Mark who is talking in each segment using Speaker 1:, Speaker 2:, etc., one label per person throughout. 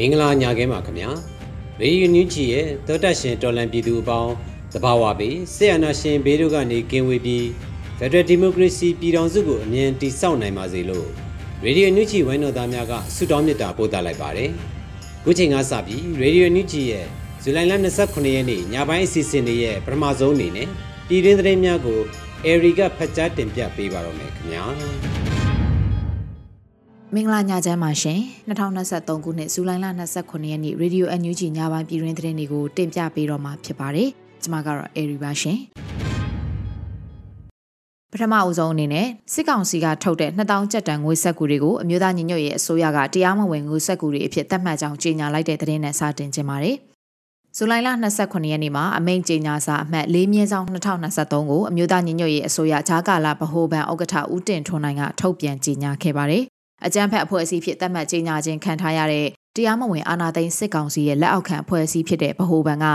Speaker 1: မင်္ဂလာညခင်းပါခင်ဗျာရေယူနူးချီရဲ့သောတရှင်တော်လန်ပြည်သူအပေါင်းတဘာဝပေးဆေယနာရှင်ဘေးတို့ကနေကင်းဝေးပြီးဖက်ဒရယ်ဒီမိုကရေစီပြည်ထောင်စုကိုအမြင်တည်ဆောက်နိုင်ပါစေလို့ရေဒီယိုနူးချီဝိုင်းတော်သားများကဆုတောင်းမေတ္တာပို့သလိုက်ပါတယ်ခုချိန်ကစပြီးရေဒီယိုနူးချီရဲ့ဇူလိုင်လ29ရက်နေ့ညပိုင်းအစီအစဉ်တွေရဲ့ပထမဆုံးအနေနဲ့ပြည်တွင်းသတင်းများကိုအေရီကဖတ်ကြားတင်ပြပေးပါတော့မယ်ခင်ဗျာ
Speaker 2: မင်္ဂလာညချမ်းပါရှင်2023ခုနှစ်ဇူလိုင်လ29ရက်နေ့ Radio NUG ညပိုင်းပြည်တွင်းသတင်းတွေကိုတင်ပြပေးတော့မှာဖြစ်ပါတယ်ကျွန်မကတော့အေရီပါရှင်ပထမအဦးဆုံးအနေနဲ့စစ်ကောင်စီကထုတ်တဲ့2000ကျပ်တန်ငွေဆက်ကူတွေကိုအမျိုးသားညီညွတ်ရေးအစိုးရကတရားမဝင်ငွေဆက်ကူတွေအဖြစ်သတ်မှတ်ကြောင်းကြေညာလိုက်တဲ့သတင်းနဲ့စတင်ခြင်းပါတယ်ဇူလိုင်လ29ရက်နေ့မှာအမိန့်ကြေညာစာအမှတ်၄မြင်းဆောင်2023ကိုအမျိုးသားညီညွတ်ရေးအစိုးရဂျာကာလာဗဟိုဘဏ်ဥက္ကဋ္ဌဦးတင်ထွန်းနိုင်ကထုတ်ပြန်ကြေညာခဲ့ပါတယ် အကြမ်းဖက်အဖွဲ့အစည်းဖြစ်သတ်မှတ်ကြေညာခြင်းခံထားရတဲ့တရားမဝင်အာဏာသိမ်းစစ်ကောင်စီရဲ့လက်အောက်ခံအဖွဲ့အစည်းဖြစ်တဲ့ဗဟိုဘဏ်က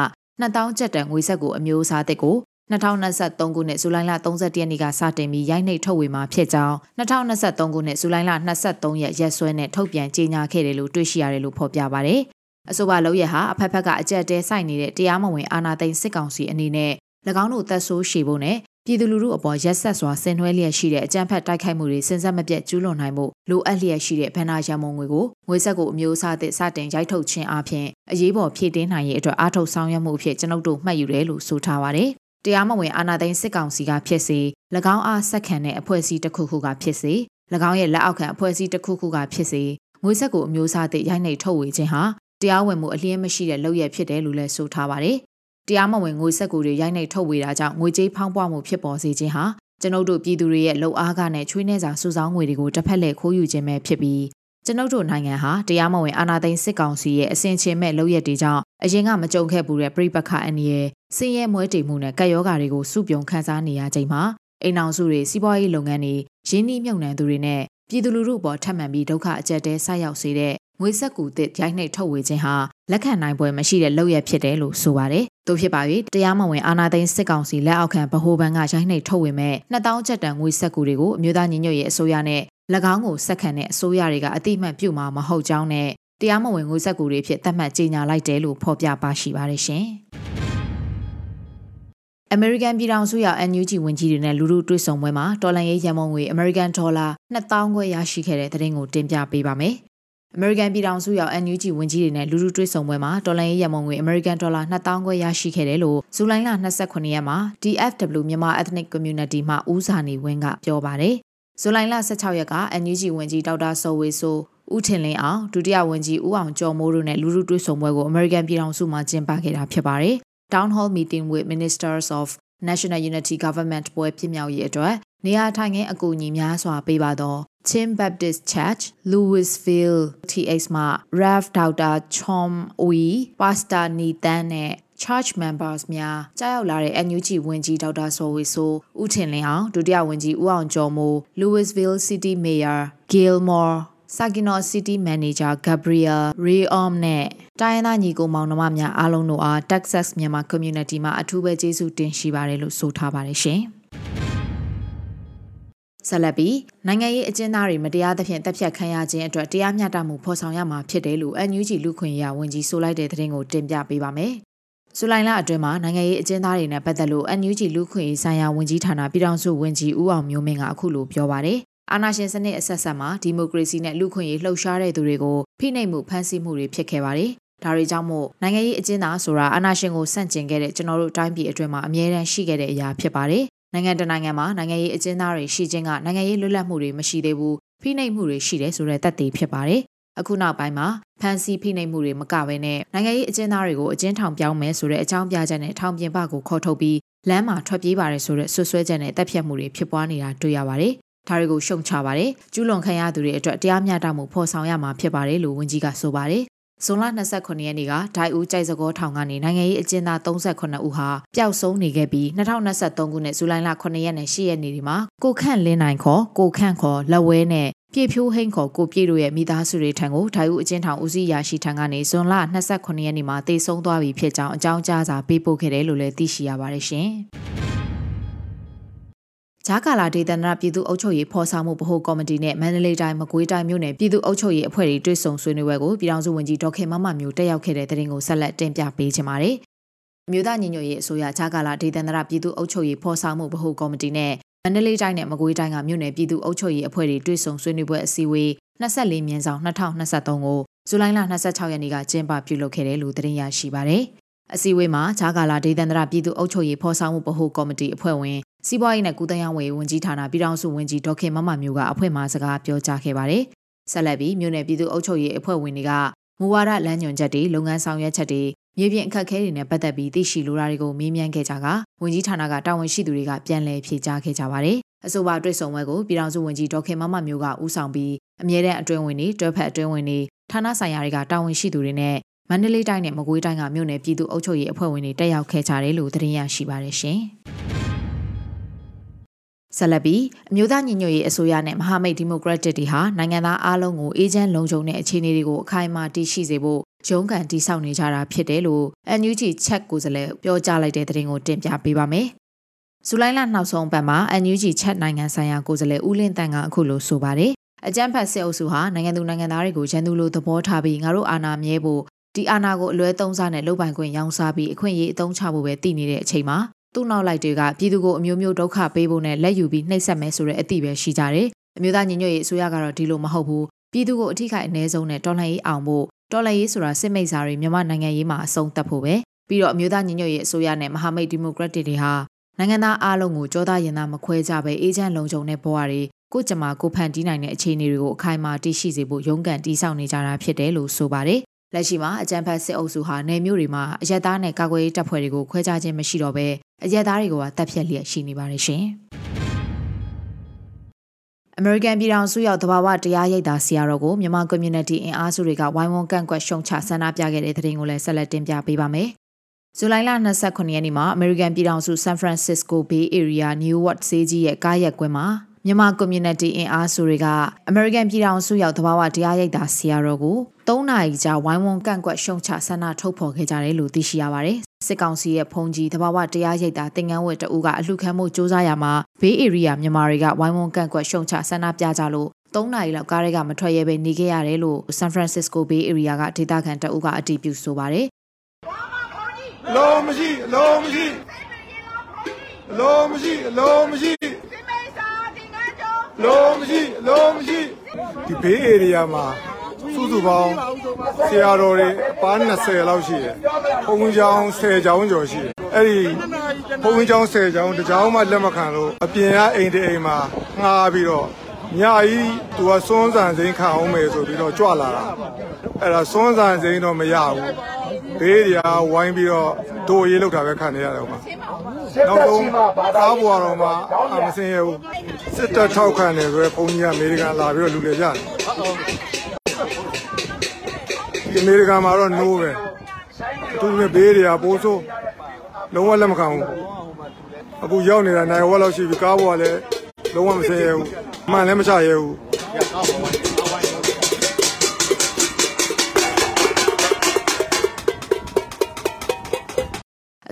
Speaker 2: 2000ကျပ်တန်ငွေဆက်ကိုအမျိုးအစားတစ်ကို2023ခုနှစ်ဇူလိုင်လ30ရက်နေ့ကစတင်ပြီးရိုက်နှိပ်ထုတ်ဝေမှာဖြစ်ကြောင်း2023ခုနှစ်ဇူလိုင်လ23ရက်ရက်စွဲနဲ့ထုတ်ပြန်ကြေညာခဲ့တယ်လို့တွေ့ရှိရတယ်လို့ဖော်ပြပါဗျ။အဆိုပါလောက်ရဟာအဖက်ဖက်ကအကြက်တဲဆိုင်နေတဲ့တရားမဝင်အာဏာသိမ်းစစ်ကောင်စီအနေနဲ့၎င်းတို့သက်ဆိုးရှည်ဖို့နဲ့ ပြည်သူလူထုအပေါ်ရက်ဆက်စွာဆင်နွှဲလျက်ရှိတဲ့အကြမ်းဖက်တိုက်ခိုက်မှုတွေစဉ်ဆက်မပြတ်ကျူးလွန်နိုင်မှုလိုအပ်လျက်ရှိတဲ့ဗန္နာရမုံငွေကိုငွေဆက်ကိုအမျိုးအစားသစ်စတင်ရိုက်ထုတ်ခြင်းအပြင်အရေးပေါ်ဖြည့်တင်းနိုင်ရေးအတွက်အားထုတ်ဆောင်ရွက်မှုအဖြစ်ကျွန်ုပ်တို့မှတ်ယူတယ်လို့ဆိုထားပါတယ်။တရားမဝင်အာဏာသိမ်းစစ်ကောင်စီကဖြစ်စေ၎င်းအားဆက်ခံတဲ့အဖွဲ့အစည်းတစ်ခုခုကဖြစ်စေ၎င်းရဲ့လက်အောက်ခံအဖွဲ့အစည်းတစ်ခုခုကဖြစ်စေငွေဆက်ကိုအမျိုးအစားသစ်ရိုက်နှိပ်ထုတ်ဝေခြင်းဟာတရားဝင်မှုအလျင်းမရှိတဲ့လုပ်ရဖြစ်တယ်လို့လည်းဆိုထားပါတယ်။ တရားမဝင်ငွေဆက်ကူတွေရိုက်နှိပ်ထုတ်ဝေတာကြောင့်ငွေကြေးဖောင်းပွားမှုဖြစ်ပေါ်စေခြင်းဟာကျွန်ုပ်တို့ပြည်သူတွေရဲ့လှုပ်အားကနဲ့ချွေးနှဲစာစုဆောင်းငွေတွေကိုတစ်ဖက်လက်ခိုးယူခြင်းပဲဖြစ်ပြီးကျွန်ုပ်တို့နိုင်ငံဟာတရားမဝင်အာဏာသိမ်းစစ်ကောင်စီရဲ့အဆင်ချင်မဲ့လုပ်ရက်တွေကြောင့်အရင်ကမကြုံခဲ့ဘူးတဲ့ပြိပခအန်ရဲ့စင်းရဲမွဲတေမှုနဲ့ကက်ယောဂါတွေကိုစုပြုံခန်းစားနေရချိန်မှာအိမ်အောင်စုတွေစီးပွားရေးလုပ်ငန်းတွေရင်းနှီးမြှုပ်နှံသူတွေနဲ့ပြည်သူလူထုပေါ်ထပ်မံပြီးဒုက္ခအကျက်တဲဆက်ရောက်စေတဲ့ ငွေဆက်ကူတစ်ရိုက်နှိပ်ထုတ်ဝေခြင်းဟာလက်ခံနိုင်ပွဲမရှိတဲ့လုပ်ရဖြစ်တယ်လို့ဆိုပါတယ်။သို့ဖြစ်ပါ၍တရားမဝင်အာဏာသိမ်းစစ်ကောင်စီလက်အောက်ခံဗဟိုဘဏ်ကရိုက်နှိပ်ထုတ်ဝေမဲ့2000ကျပ်တန်ငွေဆက်ကူတွေကိုအမျိုးသားညီညွတ်ရေးအစိုးရနဲ့၎င်းကိုဆက်ခံတဲ့အစိုးရတွေကအတိအမှန်ပြုမှာမဟုတ်ကြောင်းနဲ့တရားမဝင်ငွေဆက်ကူတွေဖြစ်သတ်မှတ်ကြေညာလိုက်တယ်လို့ဖော်ပြပါရှိပါတယ်ရှင်။အမေရိကန်ပြည်ထောင်စုရောက် NUG ဝန်ကြီးတွေနဲ့လူလူတွေ့ဆုံပွဲမှာတော်လန်ရေးရန်မုံငွေအမေရိကန်ဒေါ်လာ2000ခွဲရရှိခဲ့တဲ့သတင်းကိုတင်ပြပေးပါမယ် အမေရိကန်ပြည်ထောင်စုရောက် NUG ဝန်ကြီးတွေနဲ့လူလူတွေ့ဆုံပွဲမှာဒေါ်လာရေးရမုံငွေအမေရိကန်ဒေါ်လာ2000ခွဲရရှိခဲ့တယ်လို့ဇူလိုင်လ29ရက်မှာ DFW မြန်မာ Ethnic Community မှဦးစာနေဝင်းကပြောပါတယ်။ဇူလိုင်လ16ရက်က NUG ဝန်ကြီးဒေါက်တာစောဝေဆိုဦးထင်လင်းအောင်ဒုတိယဝန်ကြီးဦးအောင်ကျော်မိုးတို့နဲ့လူလူတွေ့ဆုံပွဲကိုအမေရိကန်ပြည်ထောင်စုမှာကျင်းပခဲ့တာဖြစ်ပါတယ်။ Town Hall Meeting with Ministers of National Unity Government ပွဲဖြစ်မြောက်ရေးအတွက်နေရာထိုင်ခင်းအကူအညီများစွာပေးပါတော့ Chin Baptist Church Louisville TX မှာ Rev Dr. Chom Oi Pastor Nathan နဲ့ Church Members များကြားရောက်လာတဲ့ NUG ဝန်ကြီးဒေါက်တာစောဝေဆိုဦးထင်လင်းအောင်ဒုတိယဝန်ကြီးဦးအောင်ကျော်မိုး Louisville City Mayor Gilmore Saginaw City Manager Gabriel Rayom နဲ့တိုင်းရင်းသားညီကိုမောင်နှမများအားလုံးတို့အား Texas မြန်မာ Community မှာအထူးပဲကျေးဇူးတင်ရှိပါတယ်လို့ဆိုထားပါတယ်ရှင်။ ဆက်လက်ပြီးနိုင်ငံရေးအကျဉ်းသားတွေမတရားသဖြင့်တပ်ဖြတ်ခံရခြင်းအတွက်တရားမျှတမှုဖော်ဆောင်ရမှာဖြစ်တယ်လို့ NUG လူခွင့်ရဝန်ကြီးဆိုလိုက်တဲ့သတင်းကိုတင်ပြပေးပါမယ်။ဇူလိုင်လအတွင်းမှာနိုင်ငံရေးအကျဉ်းသားတွေနဲ့ပတ်သက်လို့ NUG လူခွင့်ရေးဆိုင်ရာဝန်ကြီးဌာနပြည်ထောင်စုဝန်ကြီးဦးအောင်မျိုးမင်းကအခုလိုပြောပါတယ်အာဏာရှင်စနစ်အဆက်ဆက်မှာဒီမိုကရေစီနဲ့လူ့ခွင့်ရေးလှုပ်ရှားတဲ့သူတွေကိုဖိနှိပ်မှုဖမ်းဆီးမှုတွေဖြစ်ခဲ့ပါတယ်။ဒါတွေကြောင့်မို့နိုင်ငံရေးအကျဉ်းသားဆိုတာအာဏာရှင်ကိုဆန့်ကျင်ခဲ့တဲ့ကျွန်တော်တို့တိုင်းပြည်အတွင်းမှာအမြဲတမ်းရှိခဲ့တဲ့အရာဖြစ်ပါတယ်။ နိုင်ငံတနိုင်ငံမှာနိုင်ငံရေးအကျဉ်းသားတွေရှိခြင်းကနိုင်ငံရေးလွတ်လပ်မှုတွေမရှိသေးဘူးဖိနှိပ်မှုတွေရှိတယ်ဆိုတဲ့သက်သေဖြစ်ပါတယ်။အခုနောက်ပိုင်းမှာဖန်စီဖိနှိပ်မှုတွေမကဘဲနဲ့နိုင်ငံရေးအကျဉ်းသားတွေကိုအကျဉ်းထောင်ပြောင်းမယ်ဆိုတဲ့အကြောင်းပြချက်နဲ့ထောင်ပြင်ပကိုခေါ်ထုတ်ပြီးလမ်းမှာထွက်ပြေးပါတယ်ဆိုတဲ့ဆွဆွဲချက်နဲ့တပ်ဖြတ်မှုတွေဖြစ်ပွားနေတာတွေ့ရပါတယ်။ဒါတွေကိုရှုံချပါတယ်။ကျူးလွန်ခံရသူတွေအတွက်တရားမျှတမှုဖော်ဆောင်ရမှာဖြစ်ပါတယ်လို့ဝန်ကြီးကဆိုပါတယ်။ ဇွန်လ29ရက်နေ့ကဒိုင်ဦးကြိုက်စကောထောင်ကနေနိုင်ငံရေးအကျဉ်းသား38ဦးဟာပျောက်ဆုံးနေခဲ့ပြီး2023ခုနှစ်ဇူလိုင်လ9ရက်နဲ့10ရက်နေ့ဒီမှာကိုခန့်လင်းနိုင်ခေါ်ကိုခန့်ခေါ်လက်ဝဲနဲ့ပြေဖြိုးဟိန်ခေါ်ကိုပြေတို့ရဲ့မိသားစုတွေထံကိုဒိုင်ဦးအကျဉ်းထောင်ဦးစီးရာရှိထံကနေဇွန်လ29ရက်နေ့မှာတေဆုံးသွားပြီဖြစ်ကြောင်းအကြောင်းကြားစာပေးပို့ခဲ့တယ်လို့လည်းသိရှိရပါတယ်ရှင်။ ဂျာကာလာဒေသနာပြည်သူ့အုပ်ချုပ်ရေးဖော်ဆောင်မှုဗဟိုကော်မတီနဲ့မန္တလေးတိုင်းမကွေးတိုင်းမြို့နယ်ပြည်သူ့အုပ်ချုပ်ရေးအဖွဲ့တွေတွေ့ဆုံဆွေးနွေးပွဲကိုပြည်ထောင်စုဝန်ကြီးဒေါက်ခင်မမမျိုးတက်ရောက်ခဲ့တဲ့တဲ့ရင်ကိုဆက်လက်တင်ပြပေးချင်ပါတယ်။မြို့သားညီညွတ်ရေးအစိုးရဂျာကာလာဒေသနာပြည်သူ့အုပ်ချုပ်ရေးဖော်ဆောင်မှုဗဟိုကော်မတီနဲ့မန္တလေးတိုင်းနဲ့မကွေးတိုင်းကမြို့နယ်ပြည်သူ့အုပ်ချုပ်ရေးအဖွဲ့တွေတွေ့ဆုံဆွေးနွေးပွဲအစည်းအဝေး24မြင်းဆောင်2023ကိုဇူလိုင်လ26ရက်နေ့ကကျင်းပပြုလုပ်ခဲ့တယ်လို့သတင်းရရှိပါတယ်။ အစည်းအဝေးမှာဂျာကာလာဒေသန္တရပြည်သူ့အုပ်ချုပ်ရေးဖော်ဆောင်မှုဗဟိုကော်မတီအဖွဲ့ဝင်စီးပွားရေးနဲ့ကုသရေးဝန်ကြီးဌာနပြည်ထောင်စုဝန်ကြီးဒေါက်ခင်မမမျိုးကအဖွဲ့မှစကားပြောကြားခဲ့ပါတယ်။ဆက်လက်ပြီးမြို့နယ်ပြည်သူ့အုပ်ချုပ်ရေးအဖွဲ့ဝင်တွေကမူဝါဒလမ်းညွှန်ချက်တွေလုပ်ငန်းဆောင်ရွက်ချက်တွေမြေပြင်အခက်အခဲတွေနဲ့ပတ်သက်ပြီးသိရှိလိုတာတွေကိုမေးမြန်းခဲ့ကြကဝန်ကြီးဌာနကတာဝန်ရှိသူတွေကပြန်လည်ဖြေကြားခဲ့ကြပါတယ်။အဆိုပါတွေ့ဆုံပွဲကိုပြည်ထောင်စုဝန်ကြီးဒေါက်ခင်မမမျိုးကဦးဆောင်ပြီးအမြဲတမ်းအတွင်းဝင်တွေတွဲဖက်အတွင်းဝင်တွေဌာနဆိုင်ရာတွေကတာဝန်ရှိသူတွေနဲ့ မန္တလေးတိုင်းနဲ့မကွေးတိုင်းကမြို့နယ်ပြည်သူ့အုပ်ချုပ်ရေးအဖွဲ့ဝင်တွေတက်ရောက်ခဲ့ကြတယ်လို့သတင်းရရှိပါတယ်ရှင်။ဆက်လက်ပြီးအမျိုးသားညီညွတ်ရေးအစိုးရနဲ့မဟာမိတ်ဒီမိုကရက်တစ်တွေဟာနိုင်ငံသားအလုံးကိုအေဂျင့်လုံခြုံတဲ့အခြေအနေတွေကိုအခိုင်အမာတည်ရှိစေဖို့ရုန်းကန်တည်ဆောက်နေကြတာဖြစ်တယ်လို့ NUG ချက်ကိုယ်စားလှယ်ပြောကြားလိုက်တဲ့သတင်းကိုတင်ပြပေးပါမယ်။ဇူလိုင်လနောက်ဆုံးပတ်မှာ NUG ချက်နိုင်ငံဆိုင်ရာကိုယ်စားလှယ်ဦးလင်းတန်ကအခုလိုဆိုပါတယ်။အကြမ်းဖက်စစ်အုပ်စုဟာနိုင်ငံသူနိုင်ငံသားတွေကိုရန်သူလိုသဘောထားပြီးငါတို့အာဏာမြဲဖို့ ဒီအာဏာကိုအလွဲသုံးစားနဲ့လုတ်ပိုင်ခွင့်ရောင်းစားပြီးအခွင့်အရေးအသုံးချဖို့ပဲတည်နေတဲ့အချိန်မှာသူ့နောက်လိုက်တွေကပြည်သူကိုအမျိုးမျိုးဒုက္ခပေးဖို့နဲ့လက်ယူပြီးနှိပ်စက်မယ်ဆိုတဲ့အသည့်ပဲရှိကြတယ်။အမျိုးသားညီညွတ်ရေးအစိုးရကတော့ဒီလိုမဟုတ်ဘူး။ပြည်သူကိုအထိခိုက်အ ਨੇ ဆုံးနဲ့တော်လှန်ရေးအောင်ဖို့တော်လှန်ရေးဆိုတာစစ်မိတ်စာတွေမြန်မာနိုင်ငံရေးမှာအဆုံးသတ်ဖို့ပဲ။ပြီးတော့အမျိုးသားညီညွတ်ရေးအစိုးရနဲ့မဟာမိတ်ဒီမိုကရက်တစ်တွေဟာနိုင်ငံသားအားလုံးကိုကြောသားရင်သားမခွဲကြပဲအေဂျင့်လုံခြုံတဲ့ဘဝတွေကိုကြမှာကိုဖန်တီးနိုင်တဲ့အခြေအနေတွေကိုအခိုင်အမာတည်ရှိစေဖို့ရုန်းကန်တည်ဆောက်နေကြတာဖြစ်တယ်လို့ဆိုပါတယ်။ လက်ရှိမှာအကြံဖတ်စစ်အုပ်စုဟာနယ်မြို့တွေမှာအရက်သားနဲ့ကာကွယ်ရေးတပ်ဖွဲ့တွေကိုခွဲခြားခြင်းမရှိတော့ဘဲအရက်သားတွေကိုပါတပ်ဖြတ်လျက်ရှိနေပါတယ်ရှင်။အမေရိကန်ပြည်ထောင်စုရောက်တဘာဝတရားရိပ်သာဆရာတော်ကိုမြန်မာ community အင်အားစုတွေကဝိုင်းဝန်းကန့်ကွက်ရှုံချဆန္ဒပြခဲ့တဲ့တဲ့ရင်ကိုလည်းဆက်လက်တင်ပြပေးပါမယ်။ဇူလိုင်လ29ရက်နေ့မှာအမေရိကန်ပြည်ထောင်စု San Francisco Bay Area Newark ဈေးကြီးရဲ့ကားရက်ကွင်းမှာ မြန်မာ community အင်အားစုတွေကအမေရိကန်ပြည်ထောင်စုရောက်တဘာဝတရားရိပ်သာဆရာတော်ကို၃နာရီကြာဝိုင်းဝန်းကန့်ကွက်ရှုံချဆန္ဒထုတ်ဖော်ခဲ့ကြတယ်လို့သိရှိရပါတယ်။စစ်ကောင်စီရဲ့ဖုန်ကြီးတဘာဝတရားရိပ်သာတင်ငန်းဝတ်တအူးကအလှခံမှုစ조사ရမှာဘေးဧရိယာမြန်မာတွေကဝိုင်းဝန်းကန့်ကွက်ရှုံချဆန္ဒပြကြလို့၃နာရီလောက်ကားတွေကမထွက်ရဲပဲနေခဲ့ရတယ်လို့ San Francisco Bay Area ကဒေသခံတအူးကအတည်ပြုဆိုပါတယ်။
Speaker 3: လုံးမရှိလုံးမရှိလုံးမရှိလုံးမရှိ လုံးမရှိလုံးမရှိဒီဘေးဧရိယာမှာစုစုပေါင်းဆရာတော်တွေပါ20လောက်ရှိတယ်။ဘုံကျောင်း10ကျောင်းကျော်ရှိတယ်။အဲ့ဒီဘုံကျောင်း10ကျောင်းတကျောင်းမှလက်မခံလို့အပြင်ကအိမ်တအိမ်မှာငှားပြီးတော့ညကြီးသူကစွန်းစံစိမ်းခံအောင်မယ်ဆိုပြီးတော့ကြွလာတာ။အဲ့ဒါစွန်းစံစိမ်းတော့မရဘူး။ ဘေးတွေကဝိုင်းပြီးတော့ဒိုရေးလောက်တာပဲခံနေရတယ်ဟိုမှာ။နောက်ဆုံးကားပေါ်တော့မှအမစင်ရဘူးစစ်တပ်ထောက်ခံတယ်ဆိုရယ်ဘုန်းကြီးကအမေရိကန်လာပြီးတော့လူလေကြတယ်ဒီအမေရိကန်မှာတော့ no ပဲသူနဲ့ဘေးတွေကပိုးဆိုးလုံးဝလက်မခံဘူးအခုရောက်နေတာနိုင်ဝက်လောက်ရှိပြီကားပေါ်ကလည်းလုံးဝမစင်ရဘူးအမှန်လည်းမချရဘူး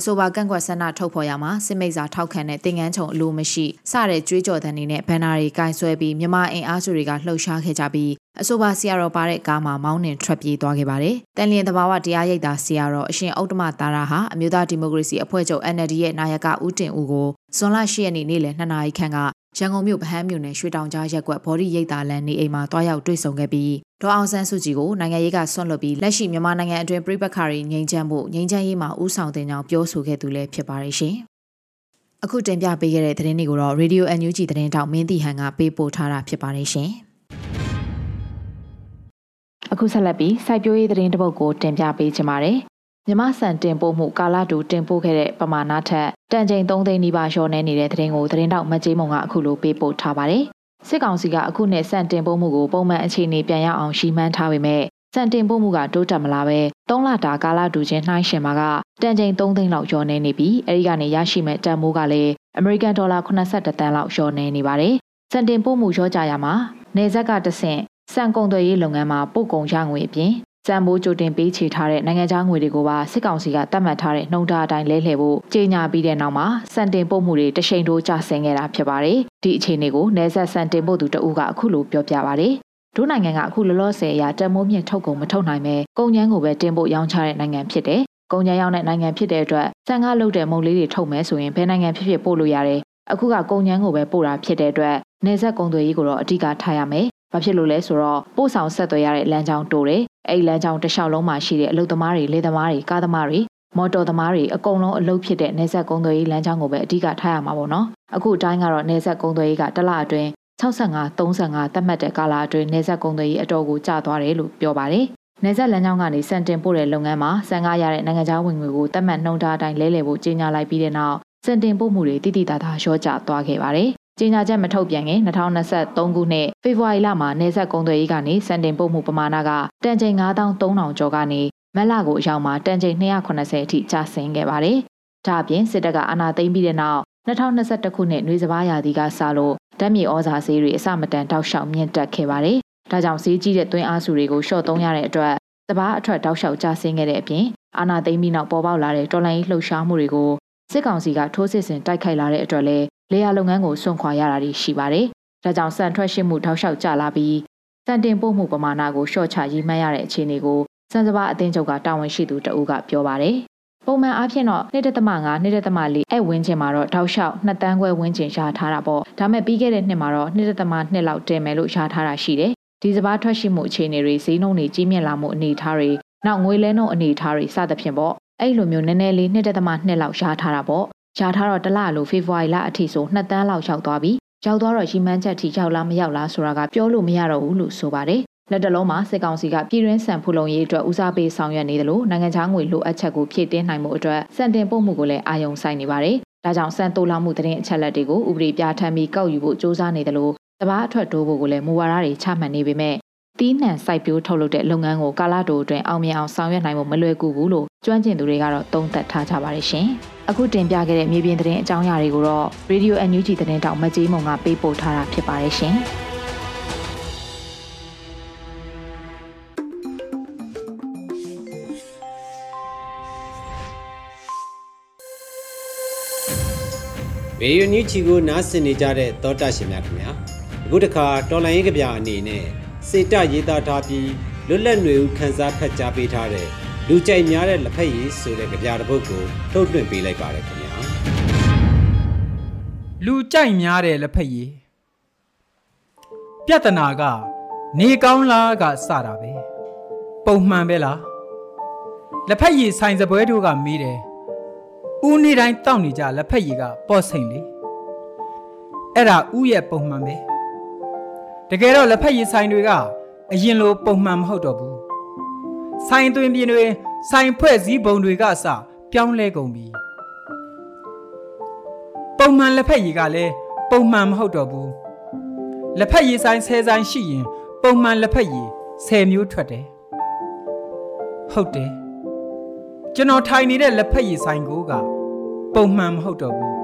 Speaker 2: အဆိုပါကန့်ကွက်ဆန္ဒထုတ်ဖော်ရမှာစစ်မိတ်စာထောက်ခံတဲ့တင်ငန်းချုံအလိုမရှိစတဲ့ကြွေးကြော်သံတွေနဲ့ဘန်နာတွေကင်ဆွဲပြီးမြန်မာအင်အားစုတွေကလှုပ်ရှားခဲ့ကြပြီးအဆိုပါဆရာတော်ပါတဲ့ကားမှာမောင်းနှင်ထွက်ပြေးသွားခဲ့ပါတယ်။တန်လျင်တဘာဝတရားရိပ်သာဆရာတော်အရှင်ဥတ္တမသာရဟာအမျိုးသားဒီမိုကရေစီအဖွဲ့ချုပ် NLD ရဲ့နာယကဦးတင်ဦးကိုဇွန်လ10ရက်နေ့နေ့လယ်2နာရီခန့်က ရန်ကုန်မြို့ဗဟန်းမြို့နယ်ရွှေတောင်ကြားရက်ကွက်ဘော်ဒီရိတ်တာလန်နေအိမ်မှာတွားရောက်တွေ့ဆုံခဲ့ပြီးဒေါ်အောင်ဆန်းစုကြည်ကိုနိုင်ငံရေးကဆွန့်လွတ်ပြီးလက်ရှိမြန်မာနိုင်ငံအတွင်းပြည်ပခါရီငြိမ်းချမ်းမှုငြိမ်းချမ်းရေးမှာဥဆောင်တင်ကြောင်းပြောဆိုခဲ့သူလည်းဖြစ်ပါတယ်ရှင်။အခုတင်ပြပေးခဲ့တဲ့သတင်းတွေကိုတော့ Radio NUG သတင်းတောက်မင်းတီဟန်ကပေးပို့ထားတာဖြစ်ပါတယ်ရှင်။အခုဆက်လက်ပြီးစိုက်ပျိုးရေးသတင်းတစ်ပုဒ်ကိုတင်ပြပေးချင်ပါတယ်။ မြမဆန်တင်ပို့မှုကာလတူတင်ပို့ခဲ့တဲ့ပမာဏထက်တန်ချိန်3သိန်းနီးပါးလျှော့နေနေတဲ့သတင်းကိုသတင်းတောက်မကြေးမုံကအခုလိုပေးပို့ထားပါတယ်။စစ်ကောင်စီကအခုနှစ်စံတင်ပို့မှုကိုပုံမှန်အခြေအနေပြန်ရောက်အောင်ရှီမှန်းထားပေမဲ့စံတင်ပို့မှုကတိုးတက်မလာပဲ3လတာကာလတူချင်းနှိုင်းရှင်မှာကတန်ချိန်3သိန်းလောက်ကျော်နေနေပြီးအဲဒီကနေရရှိမဲ့တန်မိုးကလည်းအမေရိကန်ဒေါ်လာ82တန်လောက်လျှော့နေနေပါတယ်။စံတင်ပို့မှုရောကြရမှာနေဇက်ကတဆင့်စံကုန်သွယ်ရေးလုပ်ငန်းမှာပို့ကုန်ရငွေအပြင် စံမိုးကြိုတင်ပေးချေထားတဲ့နိုင်ငံခြားငွေတွေကိုပါစစ်ကောင်စီကတတ်မှတ်ထားတဲ့နှုံထားအတိုင်းလဲလှယ်ဖို့ကြေညာပြီးတဲ့နောက်မှာစံတင်ပို့မှုတွေတရှိန်တိုးကျဆင်းခဲ့တာဖြစ်ပါတယ်။ဒီအခြေအနေကိုနေဆက်စံတင်ပို့သူတဦးကအခုလိုပြောပြပါတယ်။ဒုနိုင်ငံကအခုလောလောဆယ်အရာတမိုးမြင့်ထုတ်ကုန်မထုတ်နိုင်ပဲကုန်ကျန်းကိုပဲတင်ပို့ရောင်းချတဲ့နိုင်ငံဖြစ်တယ်။ကုန်ကျန်းရောက်တဲ့နိုင်ငံဖြစ်တဲ့အတွက်စံကားလုပ်တဲ့မုံလေးတွေထုတ်မယ်ဆိုရင်ဘယ်နိုင်ငံဖြစ်ဖြစ်ပို့လို့ရတယ်။အခုကကုန်ကျန်းကိုပဲပို့တာဖြစ်တဲ့အတွက်နေဆက်ကုန်သွယ်ရေးကိုတော့အဓိကထားရမယ်။ ဘာဖြစ်လို့လဲဆိုတော့ပို့ဆောင်ဆက်သွယ်ရတဲ့လမ်းကြောင်းတိုးတယ်အဲ့လမ်းကြောင်းတစ်လျှောက်လုံးမှာရှိတဲ့အလုပ်သမားတွေလေသမားတွေကားသမားတွေမော်တော်သမားတွေအကုန်လုံးအလုပ်ဖြစ်တဲ့နေဆက်ကုန်းသွယ်ရေးလမ်းကြောင်းကိုပဲအဓိကထားရမှာပေါ့နော်အခုအတိုင်းကတော့နေဆက်ကုန်းသွယ်ရေးကတစ်လအတွင်း65 35သတ်မှတ်တဲ့ကာလအတွင်းနေဆက်ကုန်းသွယ်ရေးအတော်ကိုကျသွားတယ်လို့ပြောပါတယ်နေဆက်လမ်းကြောင်းကနေစံတင်ပို့တဲ့လုပ်ငန်းမှာစံကားရတဲ့နိုင်ငံခြားဝင်ငွေကိုတတ်မှတ်နှုန်းထားအတိုင်းလဲလှယ်ဖို့ကြေညာလိုက်ပြီးတဲ့နောက်စံတင်ပို့မှုတွေတိတိတသားလျှော့ကျသွားခဲ့ပါတယ် ကြေညာချက်မထုတ်ပြန်ခင်2023ခုနှစ်ဖေဖော်ဝါရီလမှာနေဆက်ကုန်းသွယ်ရေးကနေစံတင်ပို့မှုပမာဏကတန်ချိန်9300ကျော်ကနေမက်လကိုအရောက်မှာတန်ချိန်290အထိကျဆင်းခဲ့ပါတယ်။ဒါအပြင်စစ်တပ်ကအာဏာသိမ်းပြီးတဲ့နောက်2021ခုနှစ်နှွေစဘာရာသီကစလို့ဓာတ်မြေဩဇာဈေးတွေအစမတန်တောက်လျှောက်မြင့်တက်ခဲ့ပါတယ်။ဒါကြောင့်ဈေးကြီးတဲ့သွင်းအားစုတွေကိုရှော့သုံးရတဲ့အတွက်စဘာအထွက်တောက်လျှောက်ကျဆင်းခဲ့တဲ့အပြင်အာဏာသိမ်းပြီးနောက်ပေါ်ပေါက်လာတဲ့တော်လှန်ရေးလှုပ်ရှားမှုတွေကိုစစ်ကောင်စီကထိုးစစ်ဆင်တိုက်ခိုက်လာတဲ့အတွက်လည်း လေယာလုပ်ငန်းကိုစွန့်ခွာရတာတွေရှိပါတယ်။ဒါကြောင့်စံထွက်ရှိမှုထောက်လျှောက်ကျလာပြီးစံတင်ပို့မှုပမာဏကိုလျှော့ချရေးမှန်းရတဲ့အခြေအနေကိုစံစဘာအသင်းချုပ်ကတာဝန်ရှိသူတဦးကပြောပါတယ်။ပုံမှန်အားဖြင့်တော့2.5 2.4အဲ့ဝင်းချင်မှာတော့ထောက်လျှောက်2တန်းခွဲဝင်းချင်ရှားထားတာပေါ့။ဒါမဲ့ပြီးခဲ့တဲ့နှစ်မှာတော့2.2လောက်တင်မယ်လို့ရှားထားတာရှိတယ်။ဒီစဘာထွက်ရှိမှုအခြေအနေတွေဈေးနှုန်းတွေကြီးမြင့်လာမှုအနေအထားတွေနောက်ငွေလဲနှုန်းအနေအထားတွေစသဖြင့်ပေါ့။အဲ့လိုမျိုးနည်းနည်းလေး2.2လောက်ရှားထားတာပေါ့ ရှားထားတော့တလလို့ဖေဖော်ဝါရီလအထိဆို2တန်းလောက်ရောက်သွားပြီရောက်သွားတော့ရီမန်းချက်ထိရောက်လားမရောက်လားဆိုတာကပြောလို့မရတော့ဘူးလို့ဆိုပါတယ်လက်တလုံးမှာစစ်ကောင်စီကပြည်တွင်းဆန်ဖူလုံရေးအတွက်ဦးစားပေးဆောင်ရွက်နေတယ်လို့နိုင်ငံခြားငွေလိုအပ်ချက်ကိုဖြည့်တင်းနိုင်မှုအတွက်စံတင်ပို့မှုကိုလည်းအာရုံစိုက်နေပါတယ်။ဒါကြောင့်စံတိုးလာမှုသတင်းအချက်လက်တွေကိုဥပဒေပြဋ္ဌာန်းပြီးကောက်ယူဖို့စ조사နေတယ်လို့တဘာအထွက်တိုးဖို့ကိုလည်းမူဝါဒတွေချမှတ်နေပေမဲ့တီးနှံစိုက်ပျိုးထုတ်လုပ်တဲ့လုပ်ငန်းကိုကာလတိုအတွင်းအောင်မြင်အောင်ဆောင်ရွက်နိုင်ဖို့မလွယ်ကူဘူးလို့ ကျွမ်းကျင်သူတွေကတော့သုံးသပ်ထားကြပါတယ်ရှင်။အခုတင်ပြခဲ့တဲ့မြေပြင်သတင်းအကြောင်းအရာတွေကိုတော့ Radio NUG သတင်းတောင်မကြေးမုံကပေးပို့ထားတာဖြစ်ပါတယ်ရှင်။
Speaker 1: ဗေယညူချီကိုနားဆင်နေကြတဲ့သောတာရှင်များခင်ဗျာအခုတခါတော်လိုင်းရေးကြပြအနေနဲ့စေတရေးသားထားပြီးလွတ်လပ်နေဦးခန်းစားဖတ်ကြားပေးထားတဲ့ လူကြိုက်များတဲ့လက်ဖက်ရည်ဆိုတဲ့ကြပြတစ်ပုဒ်ကိုထုတ်လွှင့်ပေးလိုက်ပါတယ်ခင်ဗျာ
Speaker 4: လူကြိုက်များတဲ့လက်ဖက်ရည်ပြဿနာကနေကောင်းလားကစတာပဲပုံမှန်ပဲလားလက်ဖက်ရည်ဆိုင်စပွဲတို့ကမေးတယ်ဦးနေတိုင်းတောက်နေကြလက်ဖက်ရည်ကပေါ့စိန်လေအဲ့ဒါဥရဲ့ပုံမှန်ပဲတကယ်တော့လက်ဖက်ရည်ဆိုင်တွေကအရင်လိုပုံမှန်မဟုတ်တော့ဘူး ဆိုင်သွင်းပြင်းတွေဆိုင်ဖွဲ့စည်းပုံတွေကစပြောင်းလဲကုန်ပြီပုံမှန်လက်ဖက်ရည်ကလည်းပုံမှန်မဟုတ်တော့ဘူးလက်ဖက်ရည်ဆိုင်10ဆိုင်ရှိရင် ပုံမှန်လက်ဖက်ရည်10မျိုးထွက်တယ်ဟုတ်တယ်ကျွန်တော်ထိုင်နေတဲ့လက်ဖက်ရည်ဆိုင်ကိုကပုံမှန်မဟုတ်တော့ဘူး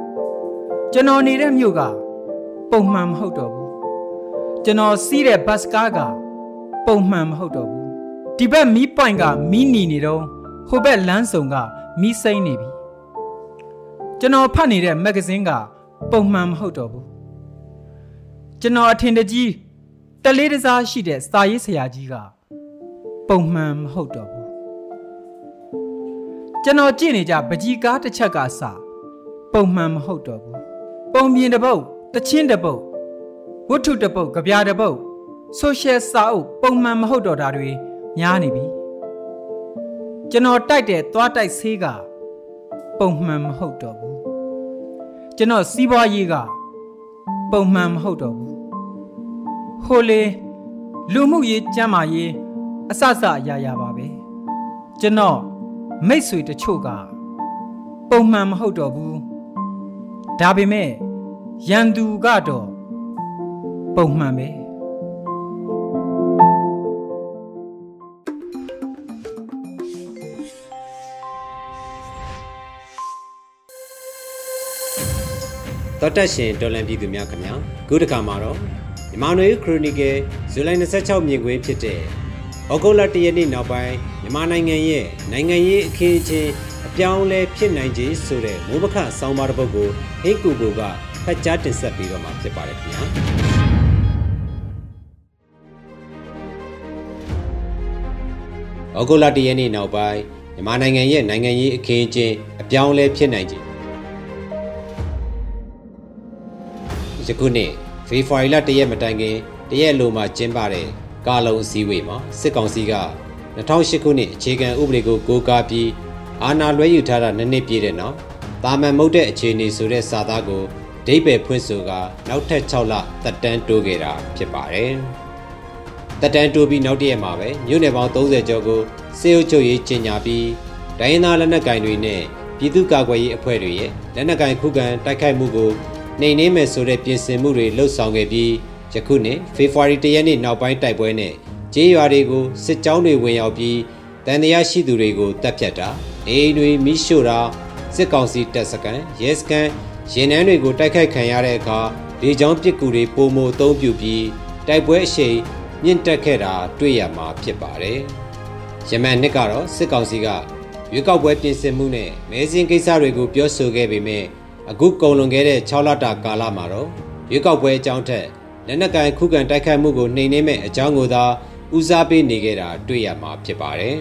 Speaker 4: ကျွန်တော်နေတဲ့မြို့ကပုံမှန်မဟုတ်တော့ဘူးကျွန်တော်စီးတဲ့ဘတ်စကားကပုံမှန်မဟုတ်တော့ဘူး ဒီဘက်မီးပွိုင်ကမီးနီနေတော့ဟိုဘက်လမ်းစုံကမီးစိမ့်နေပြီကျွန်တော်ဖတ်နေတဲ့မဂ္ဂဇင်းကပုံမှန်မဟုတ်တော့ဘူးကျွန်တော်အထင်တကြီးတလေးတစားရှိတဲ့စာရေးဆရာကြီးကပုံမှန်မဟုတ်တော့ဘူးကျွန်တော်ကြည့်နေကြပကြီးကားတစ်ချက်ကစပုံမှန်မဟုတ်တော့ဘူးပုံပြင်တစ်ပုတ်တချင်းတပုတ်ဝတ္ထုတပုတ်ကြပြတပုတ်ဆိုရှယ်စာအုပ်ပုံမှန်မဟုတ်တော့တာတွေ များနေပြီကျွန်တော်တိုက်တဲ့သွားတိုက်ဆေးကပုံမှန်မဟုတ်တော့ဘူးကျွန်တော်စီးပွားရေးကပုံမှန်မဟုတ်တော့ဘူးဟိုလေလူမှုရေးကျန်းမာရေးအစစအရာရာပါပဲကျွန်တော်မိတ်ဆွေတချို့ကပုံမှန်မဟုတ်တော့ဘူးဒါပေမဲ့ရန်သူကတော့ပုံမှန်ပဲ
Speaker 1: တော်တက်ရှင်ဒေါ်လန်ပြည်သူများခင်ဗျာခုတစ်ခါမှာတော့မြန်မာနွေခရိုနီကယ်ဇူလိုင်26မြင်ကွင်းဖြစ်တဲ့ဩဂုတ်လ1ရက်နေ့နောက်ပိုင်းမြန်မာနိုင်ငံရဲ့နိုင်ငံရေးအခင်းအကျင်းအပြောင်းလဲဖြစ်နိုင်ခြင်းဆိုတဲ့မိုးပခဆောင်းပါးတစ်ပုဒ်ကိုဟိတ်ကူကိုကဖတ်ကြားတင်ဆက်ပေးတော့မှာဖြစ်ပါတယ်ခင်ဗျာဩဂုတ်လ1ရက်နေ့နောက်ပိုင်းမြန်မာနိုင်ငံရဲ့နိုင်ငံရေးအခင်းအကျင်းအပြောင်းလဲဖြစ်နိုင်ခြင်း ယခုနှစ်ဖေဖော်ဝါရီလတရက်မတိုင်ခင်တရက်လိုမှကျင်းပတဲ့ကာလုံအစည်းအဝေးမှာစစ်ကောင်စီက2008ခုနှစ်အခြေခံဥပဒေကိုကိုးကားပြီးအာဏာလွှဲယူထားတာနှစ်နှစ်ပြည့်တဲ့နောက်တာမန်မုတ်တဲ့အခြေအနေဆိုတဲ့စာသားကိုဒိဗယ်ဖွင့်ဆိုကနောက်ထပ်6လတက်တန်းတိုးခဲ့တာဖြစ်ပါတယ်။တက်တန်းတိုးပြီးနောက်တရက်မှာပဲမြို့နယ်ပေါင်း30ကျော်ကိုစေအုပ်ချုပ်ရေးကြီးညာပြီးဒိုင်းသားလက်နက်ကင်တွေနဲ့ပြည်သူ့ကာကွယ်ရေးအဖွဲ့တွေရဲ့လက်နက်ကင်ခုခံတိုက်ခိုက်မှုကို နှိမ်နင်းမယ်ဆိုတဲ့ပြင်ဆင်မှုတွေလှုပ်ဆောင်ခဲ့ပြီးယခုနှစ်ဖေဖော်ဝါရီ၁ရက်နေ့နောက်ပိုင်းတိုက်ပွဲနဲ့ကျေးရွာတွေကိုစစ်ကြောင်းတွေဝင်ရောက်ပြီးတန်တရားရှိသူတွေကိုတပ်ဖြတ်တာအိမ်တွေမိရှို့တာစစ်ကောင်စီတပ်စခန်းရဲစခန်းရင်နှန်းတွေကိုတိုက်ခိုက်ခံရတဲ့အခါလေကြောင်းပစ်ကူတွေပုံမအုံပြုပြီးတိုက်ပွဲအရှိန်မြင့်တက်ခဲ့တာတွေ့ရမှာဖြစ်ပါတယ်။ယမန်နှစ်ကတော့စစ်ကောင်စီကရွေးကောက်ပွဲပြင်ဆင်မှုနဲ့မဲစင်းကိစ္စတွေကိုပြောဆိုခဲ့ပေမဲ့ အခုကုန်လွန်ခဲ့တဲ့6လတာကာလမှာတော့ရွေးကောက်ပွဲအကြောင်းထက်လက်နက်ကင်ခုခံတိုက်ခိုက်မှုကိုနှိမ်နင်းမဲ့အကြောင်းကိုသာဦးစားပေးနေခဲ့တာတွေ့ရမှာဖြစ်ပါတယ်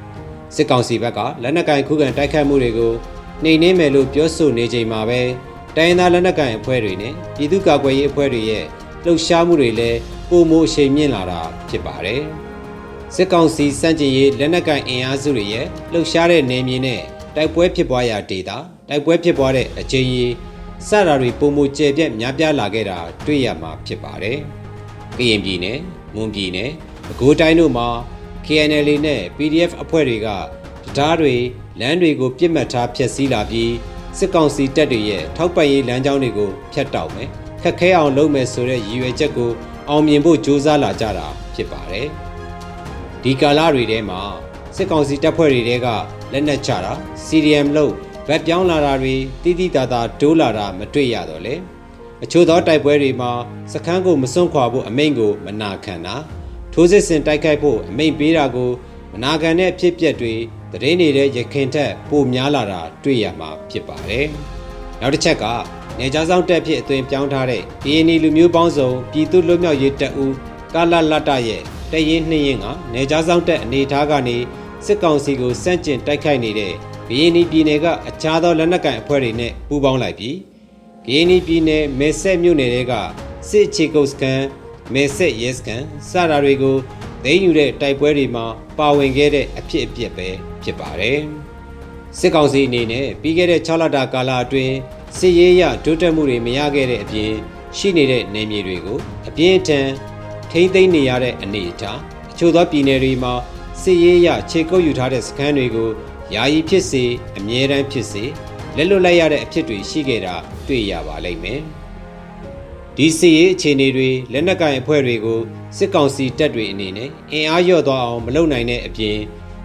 Speaker 1: ။စစ်ကောင်စီဘက်ကလက်နက်ကင်ခုခံတိုက်ခိုက်မှုတွေကိုနှိမ်နင်းမယ်လို့ပြောဆိုနေချိန်မှာပဲတိုင်းသားလက်နက်ကင်အဖွဲ့တွေနဲ့ပြည်သူ့ကာကွယ်ရေးအဖွဲ့တွေရဲ့လှုပ်ရှားမှုတွေလည်းပုံမိုအရှိန်မြင့်လာတာဖြစ်ပါတယ်။စစ်ကောင်စီစန့်ကျင်ရေးလက်နက်ကင်အင်အားစုတွေရဲ့လှုပ်ရှားတဲ့နေမြေနဲ့တိုက်ပွဲဖြစ်ပွားရာဒေသ တိုက်ပွဲဖြစ်ပွားတဲ့အချိန်ကြီးစတာတွေပုံမကျဲပြက်များပြားလာခဲ့တာတွေ့ရမှာဖြစ်ပါတယ်။ကရင်ပြည်နယ်၊မွန်ပြည်နယ်၊ပဲခူးတိုင်းတို့မှာ KNL နဲ့ PDF အဖွဲ့တွေကတရားတွေလမ်းတွေကိုပြစ်မှတ်ထားဖျက်ဆီးလာပြီးစစ်ကောင်စီတပ်တွေရဲ့ထောက်ပံ့ရေးလမ်းကြောင်းတွေကိုဖျက်တောက်မယ်ခက်ခဲအောင်လုပ်မယ်ဆိုတဲ့ရည်ရွယ်ချက်ကိုအောင်မြင်ဖို့ကြိုးစားလာကြတာဖြစ်ပါတယ်ဒီကာလတွေထဲမှာစစ်ကောင်စီတပ်ဖွဲ့တွေတဲကလက်နက်ချတာ CDM လို့ ဗက်ပြောင်းလာတာတွေတိတိတသာဒိုးလာတာမတွေ့ရတော့လေအချို့သောတိုက်ပွဲတွေမှာစခန်းကိုမစွန့်ခွာဖို့အမိန့်ကိုမနာခံတာထိုးစစ်ဆင်တိုက်ခိုက်ဖို့အမိန့်ပေးတာကိုမနာခံတဲ့အဖြစ်အပျက်တွေတရင်နေတဲ့ရခင်ထက်ပိုများလာတာတွေ့ရမှာဖြစ်ပါတယ်နောက်တစ်ချက်ကနေကြားဆောင်တက်ဖြစ်အသွင်ပြောင်းထားတဲ့ DNA လူမျိုးပေါင်းစုံပြည်သူ့လွတ်မြောက်ရေးတပ်ဦးကာလလတ်တရဲ့တရင်နှင်းရင်ကနေကြားဆောင်တက်အနေထားကနေစစ်ကောင်စီကိုစန့်ကျင်တိုက်ခိုက်နေတဲ့ ဂယင်းနီပြည်နယ်ကအခြားသောလက်နက်ကိုင်အဖွဲ့တွေနဲ့ပူးပေါင်းလိုက်ပြီးဂယင်းနီပြည်နယ်မဲဆက်မြို့နယ်တွေကစစ်ချေကုတ်စကန်မဲဆက်ရဲစကန်စတာတွေကိုသိမ်းယူတဲ့တိုက်ပွဲတွေမှာပါဝင်ခဲ့တဲ့အဖြစ်အပျက်ပဲဖြစ်ပါတယ်။စစ်ကောင်စီအနေနဲ့ပြီးခဲ့တဲ့6လတာကာလအတွင်းစစ်ရေးရတိုးတက်မှုတွေမရခဲ့တဲ့အပြင်ရှိနေတဲ့နေမြေတွေကိုအပြင်းအထန်ထိမ့်သိမ်းနေရတဲ့အနေအထားအချို့သောပြည်နယ်တွေမှာစစ်ရေးရခြေကုပ်ယူထားတဲ့စခန်းတွေကို ယာယီဖြစ်စေအမြဲတမ်းဖြစ်စေလက်လွတ်လိုက်ရတဲ့အဖြစ်တွေရှိခဲ့တာတွေ့ရပါလိမ့်မယ်။ဒီစစ်ရေးအခြေအနေတွေလက်နက်ကင်အဖွဲ့တွေကိုစစ်ကောင်စီတပ်တွေအနေနဲ့အင်အားလျော့သွားအောင်မလုပ်နိုင်တဲ့အပြင်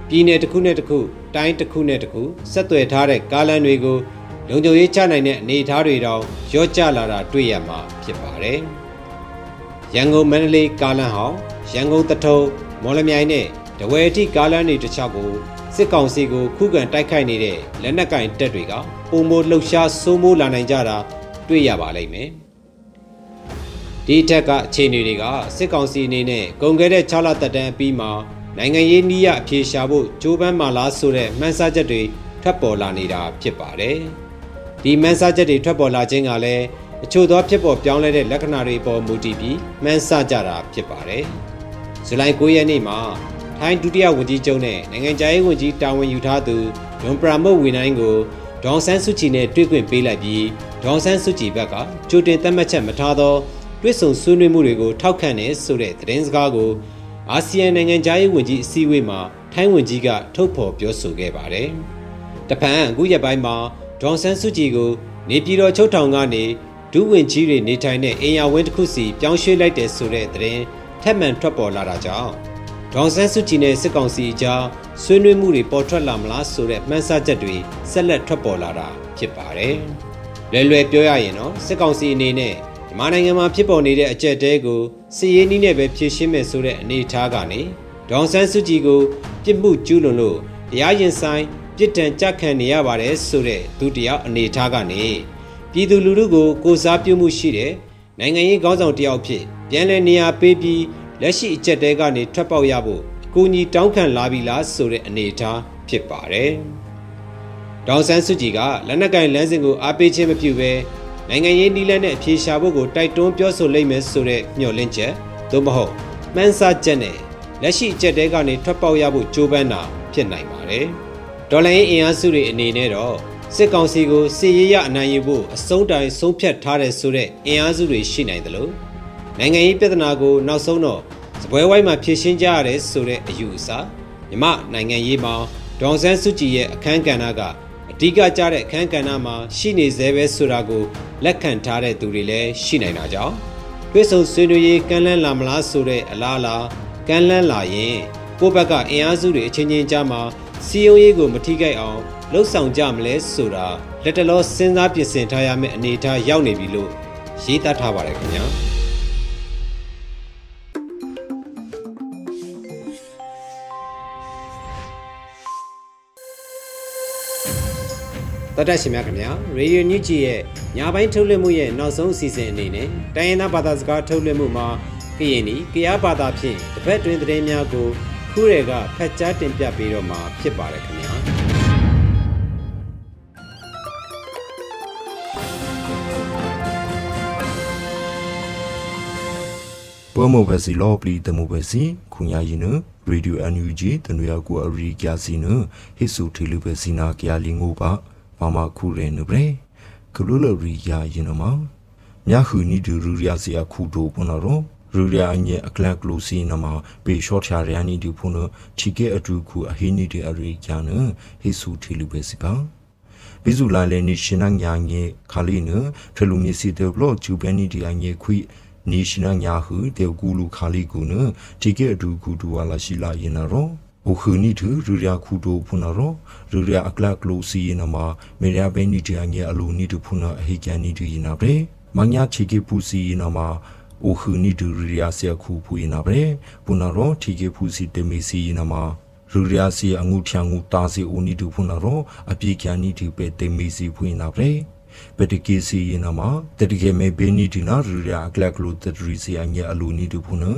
Speaker 1: ပြည်နယ်တစ်ခုနဲ့တစ်ခုတိုင်းတစ်ခုနဲ့တစ်ခုဆက်သွယ်ထားတဲ့ကားလမ်းတွေကိုလုံခြုံရေးချနိုင်တဲ့အနေအထားတွေတောင်ရော့ကျလာတာတွေ့ရမှာဖြစ်ပါတယ်။ရန်ကုန်မန္တလေးကားလမ်းဟောင်းရန်ကုန်တထုံမော်လမြိုင်နဲ့တဝယ်အထိကားလမ်းတွေတစ်ချောက်ကို စစ်ကောင်စီကိုခုခံတိုက်ခိုက်နေတဲ့လက်နက်ကင်တပ်တွေကပုံမိုလှုပ်ရှားစိုးမိုးလာနိုင်ကြတာတွေ့ရပါလိမ့်မယ်။ဒီထက်ကအခြေအနေတွေကစစ်ကောင်စီအနေနဲ့ကုန်ခဲ့တဲ့6လသက်တမ်းပြီးမှနိုင်ငံရေးနည်းရအပြေရှာဖို့ကြိုးပမ်းမှလားဆိုတဲ့မှန်းဆချက်တွေထွက်ပေါ်လာနေတာဖြစ်ပါတယ်။ဒီမှန်းဆချက်တွေထွက်ပေါ်လာခြင်းကလည်းအချို့သောဖြစ်ပေါ်ပြောင်းလဲတဲ့လက္ခဏာတွေပေါ်မူတည်ပြီးမှန်းဆကြတာဖြစ်ပါတယ်။ဇူလိုင်9ရက်နေ့မှာ ထိုင်းဒုတိယဝန်ကြီးချုပ်နဲ့နိုင်ငံခြားရေးဝန်ကြီးတာဝန်ယူထားသူဒွန်ပရာမုတ်ဝီနိုင်ကိုဒေါန်ဆန်းစုကြည်နဲ့တွေ့ခွင့်ပေးလိုက်ပြီးဒေါန်ဆန်းစုကြည်ဘက်ကကြိုတင်သတ်မှတ်ချက်မထားသောတွေ့ဆုံဆွေးနွေးမှုတွေကိုထောက်ခံတယ်ဆိုတဲ့သတင်းစကားကိုအာဆီယံနိုင်ငံခြားရေးဝန်ကြီးအစည်းအဝေးမှာထိုင်းဝန်ကြီးကထုတ်ဖော်ပြောဆိုခဲ့ပါတယ်။တပန်အခုရက်ပိုင်းမှာဒေါန်ဆန်းစုကြည်ကိုနေပြည်တော်ချုပ်ထောင်ကနေဒုဝန်ကြီးတွေနေထိုင်တဲ့အိမ်ယာဝင်းတစ်ခုစီပြောင်းရွှေ့လိုက်တယ်ဆိုတဲ့သတင်းထပ်မံထွက်ပေါ်လာတာကြောင့် ဒေါန်ဆန်းစုကြည်နဲ့စစ်ကောင်စီအကြားဆွေးနွေးမှုတွေပေါ်ထွက်လာမလားဆိုတဲ့မှန်းဆချက်တွေဆက်လက်ထွက်ပေါ်လာတာဖြစ်ပါတယ်။လွယ်လွယ်ပြောရရင်တော့စစ်ကောင်စီအနေနဲ့မြန်မာနိုင်ငံမှာဖြစ်ပေါ်နေတဲ့အကြက်တဲကိုစစ်ရေးနည်းနဲ့ပဲဖြေရှင်းမယ်ဆိုတဲ့အနေအထားကနေဒေါန်ဆန်းစုကြည်ကိုပြစ်မှုကျူးလွန်လို့တရားရင်ဆိုင်ပြစ်ဒဏ်ကြခံနေရပါတယ်ဆိုတဲ့ဒုတိယအနေအထားကနေပြည်သူလူထုကိုကိုစားပြုမှုရှိတဲ့နိုင်ငံရေးခေါင်းဆောင်တယောက်ဖြစ်ပြန်လည်နေရာပေးပြီး လက်ရှိအချက်တဲကနေထွက်ပေါက်ရဖို့အကူအညီတောင်းခံလာပြီလားဆိုတဲ့အနေအထားဖြစ်ပါတယ်။ဒေါန်ဆန်းစုကြည်ကလက်နက်ကင်လမ်းစဉ်ကိုအားပေးခြင်းမပြုဘဲနိုင်ငံရေးနည်းလမ်းနဲ့အပြေရှာဖို့ကိုတိုက်တွန်းပြောဆိုလိမ့်မယ်ဆိုတဲ့မျှော်လင့်ချက်သို့မဟုတ်မှန်းဆချက်နဲ့လက်ရှိအချက်တဲကနေထွက်ပေါက်ရဖို့ကြိုးပမ်းတာဖြစ်နိုင်ပါတယ်။ဒေါ်လာရင်းအင်အားစုတွေအနေနဲ့တော့စစ်ကောင်စီကိုစစ်ရေးရအနိုင်ယူဖို့အဆုံးတိုင်ဆုံးဖြတ်ထားတဲ့ဆိုတဲ့အင်အားစုတွေရှိနိုင်တယ်လို့ နိုင်ငံရေးပြဿနာကိုနောက်ဆုံးတော့စပွဲဝိုင်းမှာဖြေရှင်းကြရတဲ့ဆိုတဲ့အယူအဆမြမနိုင်ငံရေးမှာဒေါန်ဆန်းစုကြည်ရဲ့အခမ်းကဏ္ဍကအဓိကကျတဲ့အခမ်းကဏ္ဍမှာရှိနေသေးပဲဆိုတာကိုလက်ခံထားတဲ့သူတွေလည်းရှိနိုင်တာကြောင့်တွဲဆုံဆွေးနွေးရေးကမ်းလှမ်းလာမလားဆိုတဲ့အလားအလာကမ်းလှမ်းလာရင်ကိုယ့်ဘက်ကအင်အားစုတွေအချင်းချင်းကြားမှာစီယုံရေးကိုမထိခိုက်အောင်လှုပ်ဆောင်ကြမလဲဆိုတာလက်တလောစဉ်းစားပြင်ဆင်ထားရမယ့်အနေအထားရောက်နေပြီလို့ရေးသားထားပါတယ်ခင်ဗျာ တော်တက်ရှင်များခင်ဗျာရေဒီယိုညူဂျီရဲ့ညပိုင်းထုတ်လွှင့်မှုရဲ့နောက်ဆုံးအစီအစဉ်အနေနဲ့တိုင်းရင်းသားဘာသာစကားထုတ်လွှင့်မှုမှာကရင်နီကရားဘာသာဖြင့်တပတ်တွင်သတင်းများကိုခုရဲကဖတ်ကြားတင်ပြပေးတော့မှာဖြစ်ပါတယ်ခင်ဗျာ
Speaker 5: ဘဝမဘစီလောပလီတမဘစီခုညာရင်နရေဒီယိုအန်ယူဂျီတနွေကူအရီကျစီနဟိဆုထေလူဘစီနာကရလီငိုပါ ဘာမခုရဲနဘရေကလူလရီယာရင်နမမြခုနီဒူရူရစီအခုတို့ပနရောရူရအညေအကလကလူစီနမပေရှော့ချာရယာနီဒီဖုန်ချီကေအတူခုအဟိနီဒီအရီကျနဟိဆုထေလူဘစီပါဘီဇူလာလေနီရှင်နညာငေခါလီနထလူမီစီတေဘလော့ဂျူဘဲနီဒီအငေခွိနေရှင်နညာဟုတေကူလူခါလီကူနဒီကေအတူခုတူဝါလာရှိလာရင်ရော အိုခူနီတူရူရခုတိုဖုနာရောရူရအကလကလိုစီနမမေရဘဲနီတီအငေအလူနီတူဖုနာအဟိကန်နီတူယနာပဲမညာချီကေပူစီနမအိုခူနီတူရူရဆေခုဖူယနာပဲပူနာရောထီကေဖူစီတေမီစီနမရူရစီအငုထျံငုတာစီအိုနီတူဖုနာရောအပြေကန်နီတူပဲတေမီစီဖူယနာပဲပတကေစီယနာမှာတတိကေမေဘေနီဒီနာရူရအကလကလိုတရီစီအငေအလူနီတူဖုနာ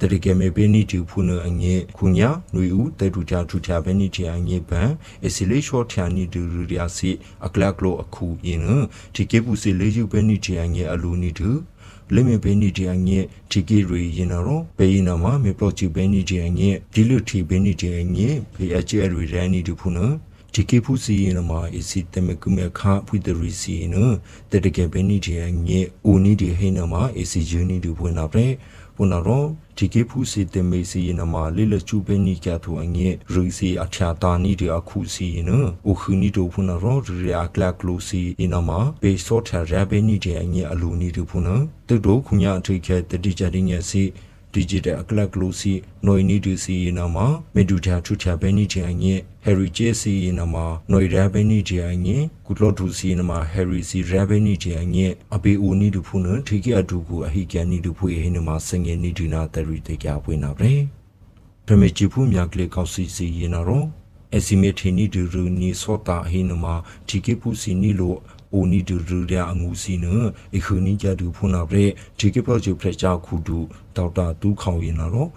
Speaker 5: တရိကေမေဘေနီတူဖုနအငေခုညာနွေဦးတေတူချာထူချာဘဲနီတီအငေပန်အစီလေးရှော့ထယာနီဒူရယာစီအကလကလိုအခုယင်းဒီကေပူစီလေးယူဘဲနီတီအငေအလူနီတူလေမေဘေနီတီအငေဒီကေရီရင်ရောဘေယနာမမေပလိုချီဘေနီတီအငေဒီလူတီဘေနီတီအငေဖေအချဲရီရန်နီတူဖုနဒီကေဖူစီရင်မှာအစီတမကုမခဖွိတရီစီနတတကေဘဲနီတီအငေဦးနီဒီဟိနမှာအစီဂျူနီတူဖွင့်နာပဲပုနရောဒီကေဖူစီတ မေစီနမလေလချူပဲနီကတူအငေရီစီအချာတာနီဒီအခုစီနအိုခူနီတိုပုနရောရီယာကလကလူစီနမပေစောထရဘဲနီဒီအငေအလူနီတူပုနတူတိုခုညာအထိခဲတတိကြတိညစီ digital aklak lucy noi ni du si na ma medu tha thu tha be ni je anye harry j si na ma noi ra be ni je anye kutlo du si na ma harry si ra be ni je anye abe u ni du phu na thiki adu ku a hi kya ni du phu e na ma sangye ni du na tari te kya pwe na bre ပမေချီဖူမြကလေကောက်စီစီရင်တော့အစီမေထီနီဒူရူနီစောတာဟိနမတီကေပူစီနီလို အိုနီဒူရူရအငူစီနအခုနီကြတူဖုနာပရေတီကေပရောဂျက်ဖရက်ချာခုတူဒေါက်တာတူးခေါင်ရင်တော့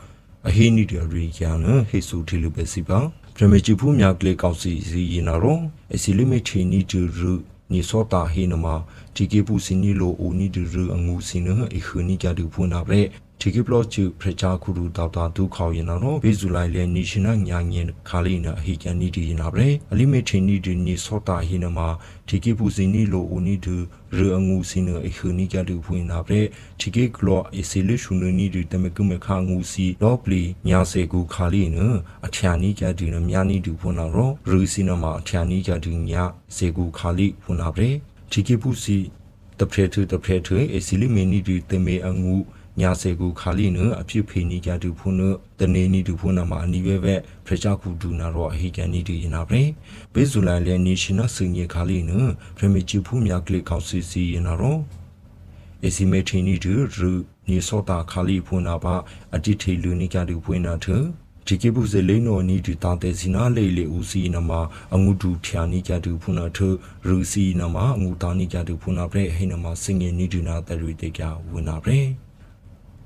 Speaker 5: အဟိနီဒူရီကျန်ဟေဆူတီလူပဲစီပါပမေချီဖူမြကလေကောက်စီစီရင်တော့အစီလိမေထီနီဒူရူ ni sota he na ma tike pu sin ni lo o ni de ru angu sin na e khu ni ja du phu na bre ဒီကိပလော့ချူဖရချာခုရူတောက်တာဒုခေါရင်နော်ဘေဇူလိုက်လေနီရှင်နာညာငင်ခါလီနာဟီကန်နီဒီနာဗရေအလီမေထင်းနီဒီနီစောတာဟီနမှာဒီကိပူစီနီလိုဦးနီဒူရအငူစီနအခနီကြတူဖွင့်နာဗရေဒီကိကလော့အစီလရှုနနီဒီတမကုမခါငူစီလော့ပလီညာစေကူခါလီနအထျာနီကြတူနမြာနီဒူဖွင့်နာရောရူစီနမှာအထျာနီကြတူညာစေကူခါလီဖွင့်နာဗရေဒီကိပူစီတဖရထတဖရထအစီလီမီနီဒီတမေအငူ ညာစေကူခါလီနအဖြစ်ဖေနီကြတူဖုန်တနေနီတူဖုန်မှာအနီပဲပဲဖရချခုဒူနာရောအဟိကန်နီတူယနာပဲဘေဇူလိုင်လေနီရှင်နစင်ရခါလီနဖရမီချီဖူမြကလီကောက်စီစီယနာရောအစီမေထီနီတူရူနီစောတာခါလီဖုန်နာပါအတိထေလူနီကြတူဖွင့်နာထဒီကေပုစေလိနောနီဒီတာတေစီနာလေလေဦးစီနမအငုတူဖျာနီကြတူဖုနာထရူစီနမအငုတာနီကြတူဖုနာပရေဟိနမစင်ငေနီဒီနာတရီတေကြဝနာပ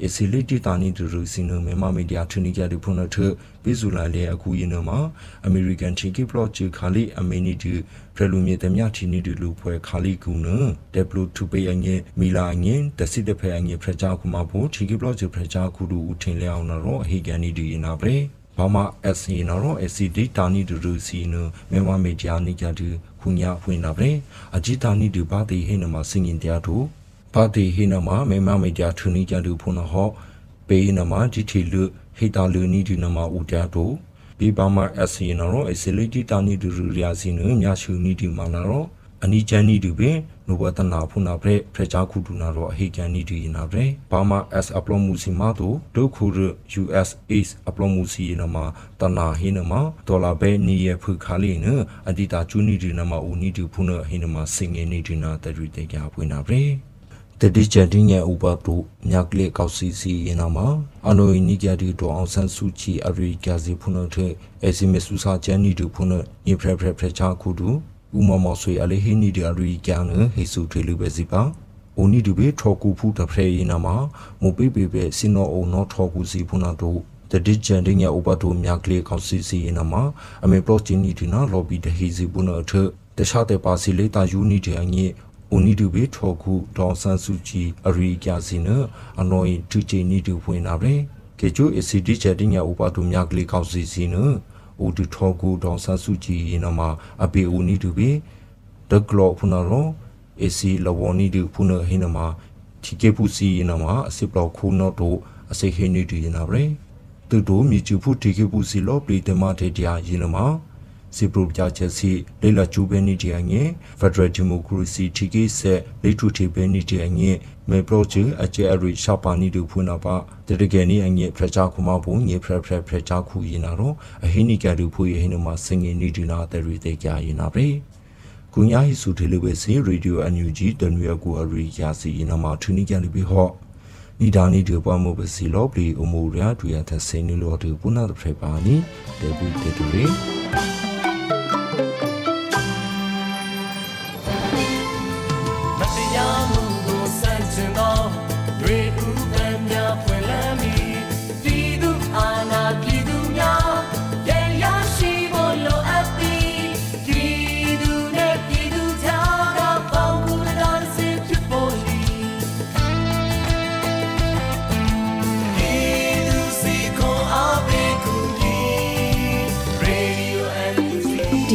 Speaker 5: ဖရချာခုဒူဦးထင်လေအောင်အလေးဟီနီဒီအရီကျန်ဟီဆူထီလူပဲစီပါဘာမာ S နီနော်အစီလီတီတာနီဒရူစီနိုမေမမေတာထနီကန်တူဖုန်နောထပိဇူလာလေအခုရင်တော့မှာအမေရိကန်ချီကိပလော့ဂျူခါလီအမေနီဒီဖရလူမြေတမြထီနီဒီလူဖွဲခါလီကူနဒေပလူတူပေယငယ်မီလာငင်တစီတဖဲအငယ်ဖရချာခုမဖို့ချီကိပလော့ဂျူဖရချာခုဒူဦးထင်လေအောင်နော်ဟီကန်နီဒီနာပရေဘာမ SC နော် SC ဒီတာနီဒူရူစီနမေမမေဂျာနီကြတူခုညာဖွင့်လာပဲအဂျီတာနီဒူဘာတီဟိနမစင်ရင်တရားတူ ဘာတီဟိနမမေမမေဂျာထူနီကြတူဖုန်ဟောပေးနမဒီတီလူဟိတာလူနီဒူနမဦးတရားတူဘီဘာမ SC နော် SC လီတီတာနီဒူရူရာစီနမြရှူနီဒီမာနာရောအနီချန်နီတူပင်နိုဘတနာဖုနာဖရက်ဖရချာခုတူနာရောအဟိကန်နီတူယနာဖရက်ဘာမာ S အပလောမှုစီမာတိုဒုခုရ US Ace အပလောမှုစီနမတနာဟိနမဒေါ်လာဘဲနီယဖုခါလီနအဒီတာချူနီတူနမဦးနီတူဖုနဟိနမစင်ငေနီတူနာတရီတေကြဖွင့်နာဖရက် တတိချန်တင်းရဲ့ဥပတုမြကလေကောက်စီစီရင်နာမှာအနိုနီကြတီတောအောင်ဆန်းစုချီအရိကာစီဖုနတဲ့အစီမဆူစာချန်နီတူဖုနညဖရဖရဖရချာခုတူဥမမောဆွေအလေးဟိနီဒီအရီကျန်နဟေစုထေလူပဲစီပါအိုနီဒီဘေထောကူဖူတဖရေယနာမှာမပိပေပဲစင်နောအုံနောထောကူစီဖုနာတို့တတိချန်တင်းရဥပတိုမြကလေးကောက်စီစီယနာမှာအမေပလော့ချင်းနီဒီနာလော်ဘီတဟီစီပုနာထတခြားတဲ့ပါစီလေးတာယူနီတဲ့အငိ အိုနီဒူဘေထောကူဒေါန်ဆန်စုကြည်အရီကျစီနအနော်ယီတူချီနီဒူဖွင့်နာပဲကေကျိုအစီဒီချန်တင်းရဥပတိုမြကလေးကောက်စီစီနဦးတူထောကူဒေါန်ဆဆူကြည်ရင်မှာအပေဦးနီတူပေဒကလောဖုနာရောအစီလဝနီတူဖုနာဟင်းမှာတီကေပူစီရင်မှာအစစ်ပလောက်ခုနော့တို့အစိဟင်းနီတူရင်နာပဲတူတို့မြချူဖုတီကေပူစီလောပလီတမတေတရာရင်မှာ စီပရိုပြချက်စီလေလာချူဘဲနီတီအငယ်ဖက်ဒရယ်ဒီမိုကရေစီတီကေဆက်လေထူတီဘဲနီတီအငယ်မေပရိုချူအကျဲအရီရှာပါနီတူဖွနာပါတရကယ်နီအငယ်ဖရချာခုမဘုံညေဖရဖရဖရချာခုရင်နာတော့အဟိနီကတူဖွေဟိနမစင်ငင်နီဒီနာတရီတေကြရင်နာပဲကုညာဟိစုထေလူပဲစီရေဒီယိုအန်ယူဂျီတနွေအကူအရီယာစီရင်နာမထူနီကြလိပဲဟောနီဒါနီဒီပွားမှုပစီလောပလီအမိုရာဒူရသစိနီလောတူပုနာတဖရပါနီတေဘူးတေတူရီ